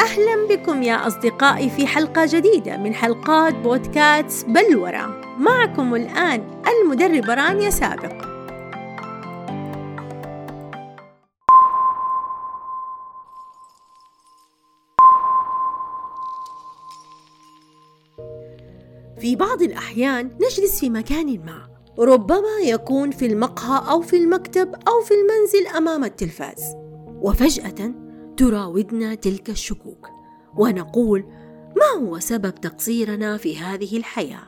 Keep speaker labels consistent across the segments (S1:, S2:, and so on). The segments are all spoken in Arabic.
S1: أهلا بكم يا أصدقائي في حلقة جديدة من حلقات بودكاست بلورة معكم الآن المدربة رانيا سابق. في بعض الأحيان نجلس في مكان ما ربما يكون في المقهى أو في المكتب أو في المنزل أمام التلفاز. وفجأة تراودنا تلك الشكوك ونقول ما هو سبب تقصيرنا في هذه الحياة؟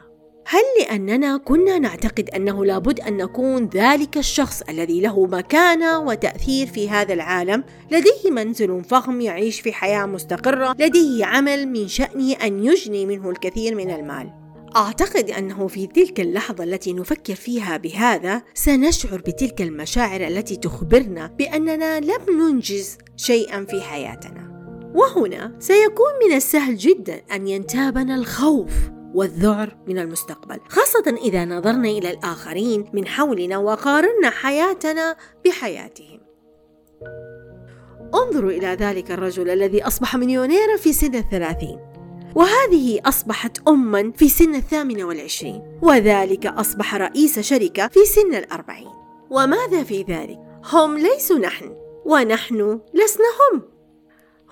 S1: هل لأننا كنا نعتقد أنه لابد أن نكون ذلك الشخص الذي له مكانة وتأثير في هذا العالم؟ لديه منزل فخم يعيش في حياة مستقرة لديه عمل من شأنه أن يجني منه الكثير من المال. أعتقد أنه في تلك اللحظة التي نفكر فيها بهذا سنشعر بتلك المشاعر التي تخبرنا بأننا لم ننجز شيئا في حياتنا. وهنا سيكون من السهل جدا أن ينتابنا الخوف والذعر من المستقبل خاصة إذا نظرنا إلى الآخرين من حولنا وقارنا حياتنا بحياتهم. انظروا إلى ذلك الرجل الذي أصبح مليونيرا في سن الثلاثين. وهذه أصبحت أما في سن الثامنة والعشرين وذلك أصبح رئيس شركة في سن الأربعين وماذا في ذلك؟ هم ليسوا نحن ونحن لسنا هم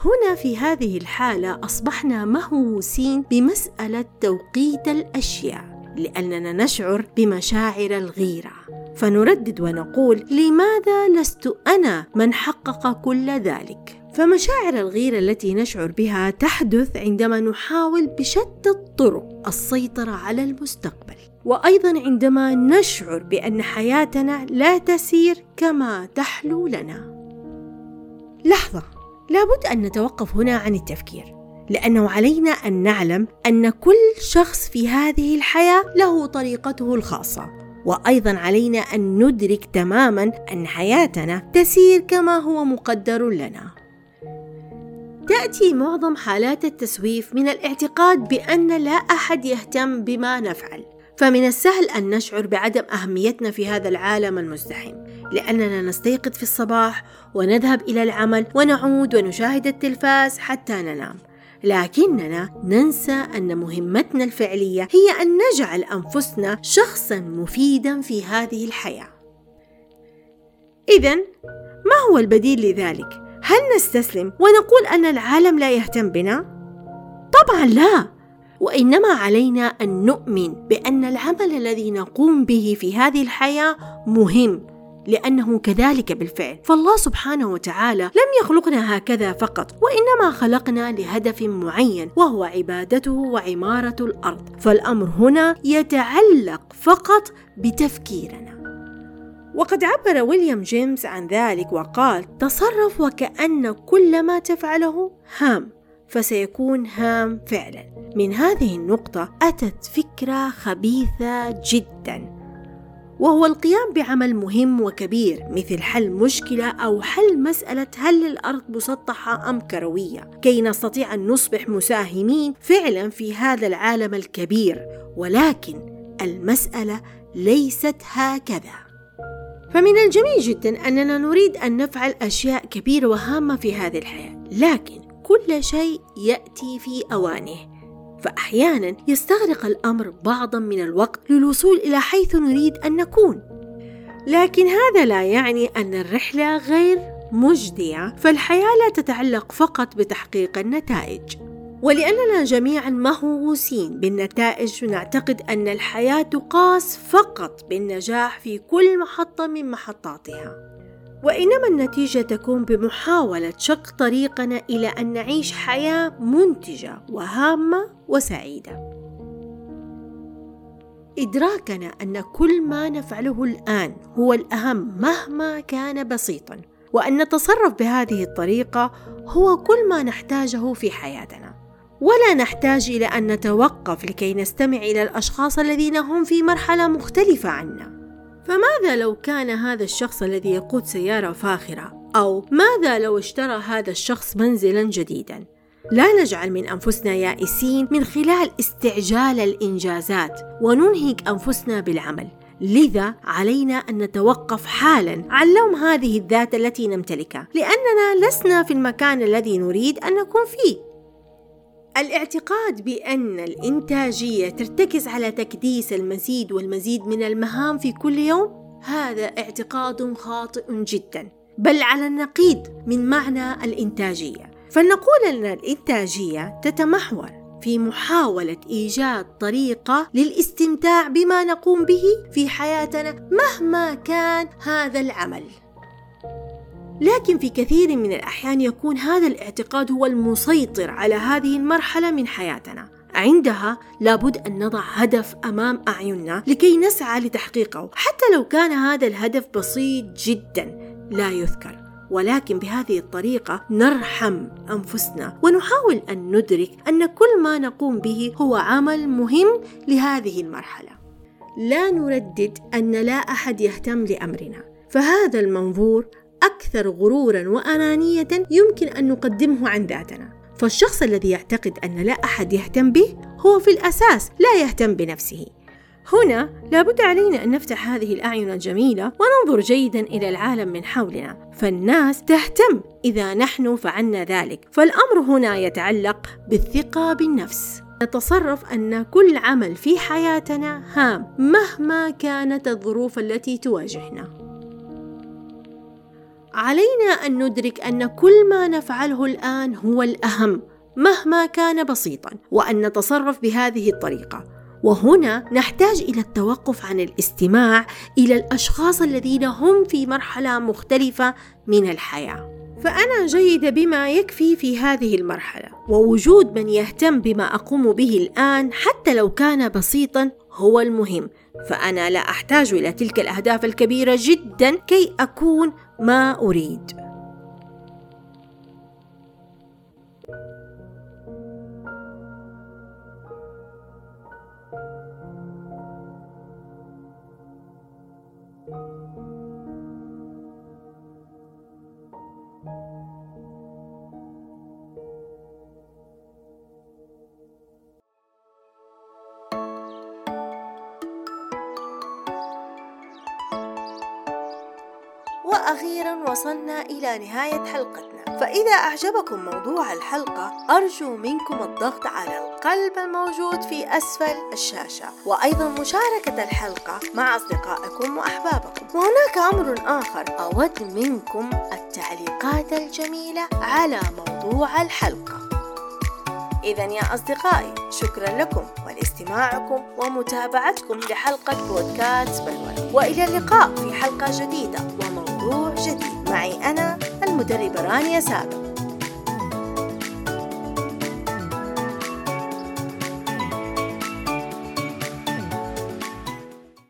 S1: هنا في هذه الحالة أصبحنا مهووسين بمسألة توقيت الأشياء لأننا نشعر بمشاعر الغيرة فنردد ونقول لماذا لست أنا من حقق كل ذلك؟ فمشاعر الغيرة التي نشعر بها تحدث عندما نحاول بشتى الطرق السيطرة على المستقبل. وأيضا عندما نشعر بأن حياتنا لا تسير كما تحلو لنا. لحظة لابد أن نتوقف هنا عن التفكير لأنه علينا أن نعلم أن كل شخص في هذه الحياة له طريقته الخاصة. وأيضا علينا أن ندرك تماما أن حياتنا تسير كما هو مقدر لنا. تأتي معظم حالات التسويف من الاعتقاد بأن لا أحد يهتم بما نفعل. فمن السهل أن نشعر بعدم أهميتنا في هذا العالم المزدحم لأننا نستيقظ في الصباح ونذهب إلى العمل ونعود ونشاهد التلفاز حتى ننام. لكننا ننسى أن مهمتنا الفعلية هي أن نجعل أنفسنا شخصا مفيدا في هذه الحياة. إذا ما هو البديل لذلك؟ هل نستسلم ونقول أن العالم لا يهتم بنا؟ طبعا لا. وإنما علينا أن نؤمن بأن العمل الذي نقوم به في هذه الحياة مهم لأنه كذلك بالفعل. فالله سبحانه وتعالى لم يخلقنا هكذا فقط وإنما خلقنا لهدف معين وهو عبادته وعمارة الأرض. فالأمر هنا يتعلق فقط بتفكيرنا. وقد عبر ويليام جيمس عن ذلك وقال تصرف وكأن كل ما تفعله هام فسيكون هام فعلا. من هذه النقطة أتت فكرة خبيثة جدا. وهو القيام بعمل مهم وكبير مثل حل مشكلة أو حل مسألة هل الأرض مسطحة أم كروية كي نستطيع أن نصبح مساهمين فعلا في هذا العالم الكبير. ولكن المسألة ليست هكذا. فمن الجميل جدا أننا نريد أن نفعل أشياء كبيرة وهامة في هذه الحياة لكن كل شيء يأتي في أوانه. فأحيانا يستغرق الأمر بعضا من الوقت للوصول إلى حيث نريد أن نكون. لكن هذا لا يعني أن الرحلة غير مجدية فالحياة لا تتعلق فقط بتحقيق النتائج. ولأننا جميعا مهووسين بالنتائج نعتقد أن الحياة تقاس فقط بالنجاح في كل محطة من محطاتها. وإنما النتيجة تكون بمحاولة شق طريقنا إلى أن نعيش حياة منتجة وهامة وسعيدة. إدراكنا أن كل ما نفعله الآن هو الأهم مهما كان بسيطا وأن نتصرف بهذه الطريقة هو كل ما نحتاجه في حياتنا. ولا نحتاج إلى أن نتوقف لكي نستمع إلى الأشخاص الذين هم في مرحلة مختلفة عنا. فماذا لو كان هذا الشخص الذي يقود سيارة فاخرة؟ أو ماذا لو اشترى هذا الشخص منزلا جديدا؟ لا نجعل من أنفسنا يائسين من خلال استعجال الإنجازات وننهك أنفسنا بالعمل. لذا علينا أن نتوقف حالا عن لوم هذه الذات التي نمتلكها لأننا لسنا في المكان الذي نريد أن نكون فيه. الاعتقاد بأن الإنتاجية ترتكز على تكديس المزيد والمزيد من المهام في كل يوم هذا اعتقاد خاطئ جدا بل على النقيض من معنى الإنتاجية فلنقول أن الإنتاجية تتمحور في محاولة إيجاد طريقة للاستمتاع بما نقوم به في حياتنا مهما كان هذا العمل. لكن في كثير من الأحيان يكون هذا الاعتقاد هو المسيطر على هذه المرحلة من حياتنا. عندها لابد أن نضع هدف أمام أعيننا لكي نسعى لتحقيقه، حتى لو كان هذا الهدف بسيط جدا لا يذكر. ولكن بهذه الطريقة نرحم أنفسنا ونحاول أن ندرك أن كل ما نقوم به هو عمل مهم لهذه المرحلة. لا نردد أن لا أحد يهتم لأمرنا، فهذا المنظور أكثر غرورا وأنانية يمكن أن نقدمه عن ذاتنا. فالشخص الذي يعتقد أن لا أحد يهتم به هو في الأساس لا يهتم بنفسه. هنا لابد علينا أن نفتح هذه الأعين الجميلة وننظر جيدا إلى العالم من حولنا. فالناس تهتم إذا نحن فعلنا ذلك. فالأمر هنا يتعلق بالثقة بالنفس. نتصرف أن كل عمل في حياتنا هام مهما كانت الظروف التي تواجهنا. علينا أن ندرك أن كل ما نفعله الآن هو الأهم مهما كان بسيطا وأن نتصرف بهذه الطريقة. وهنا نحتاج إلى التوقف عن الاستماع إلى الأشخاص الذين هم في مرحلة مختلفة من الحياة. فأنا جيدة بما يكفي في هذه المرحلة ووجود من يهتم بما أقوم به الآن حتى لو كان بسيطا هو المهم فأنا لا أحتاج إلى تلك الأهداف الكبيرة جدا كي أكون ما أريد. وأخيرا وصلنا إلى نهاية حلقتنا. فإذا أعجبكم موضوع الحلقة أرجو منكم الضغط على القلب الموجود في أسفل الشاشة. وأيضا مشاركة الحلقة مع أصدقائكم وأحبابكم. وهناك أمر آخر أود منكم التعليقات الجميلة على موضوع الحلقة. إذا يا أصدقائي شكرا لكم ولاستماعكم ومتابعتكم لحلقة بودكاست بلور وإلى اللقاء في حلقة جديدة. وموضوع جديد معي أنا المدربة رانيا سابق.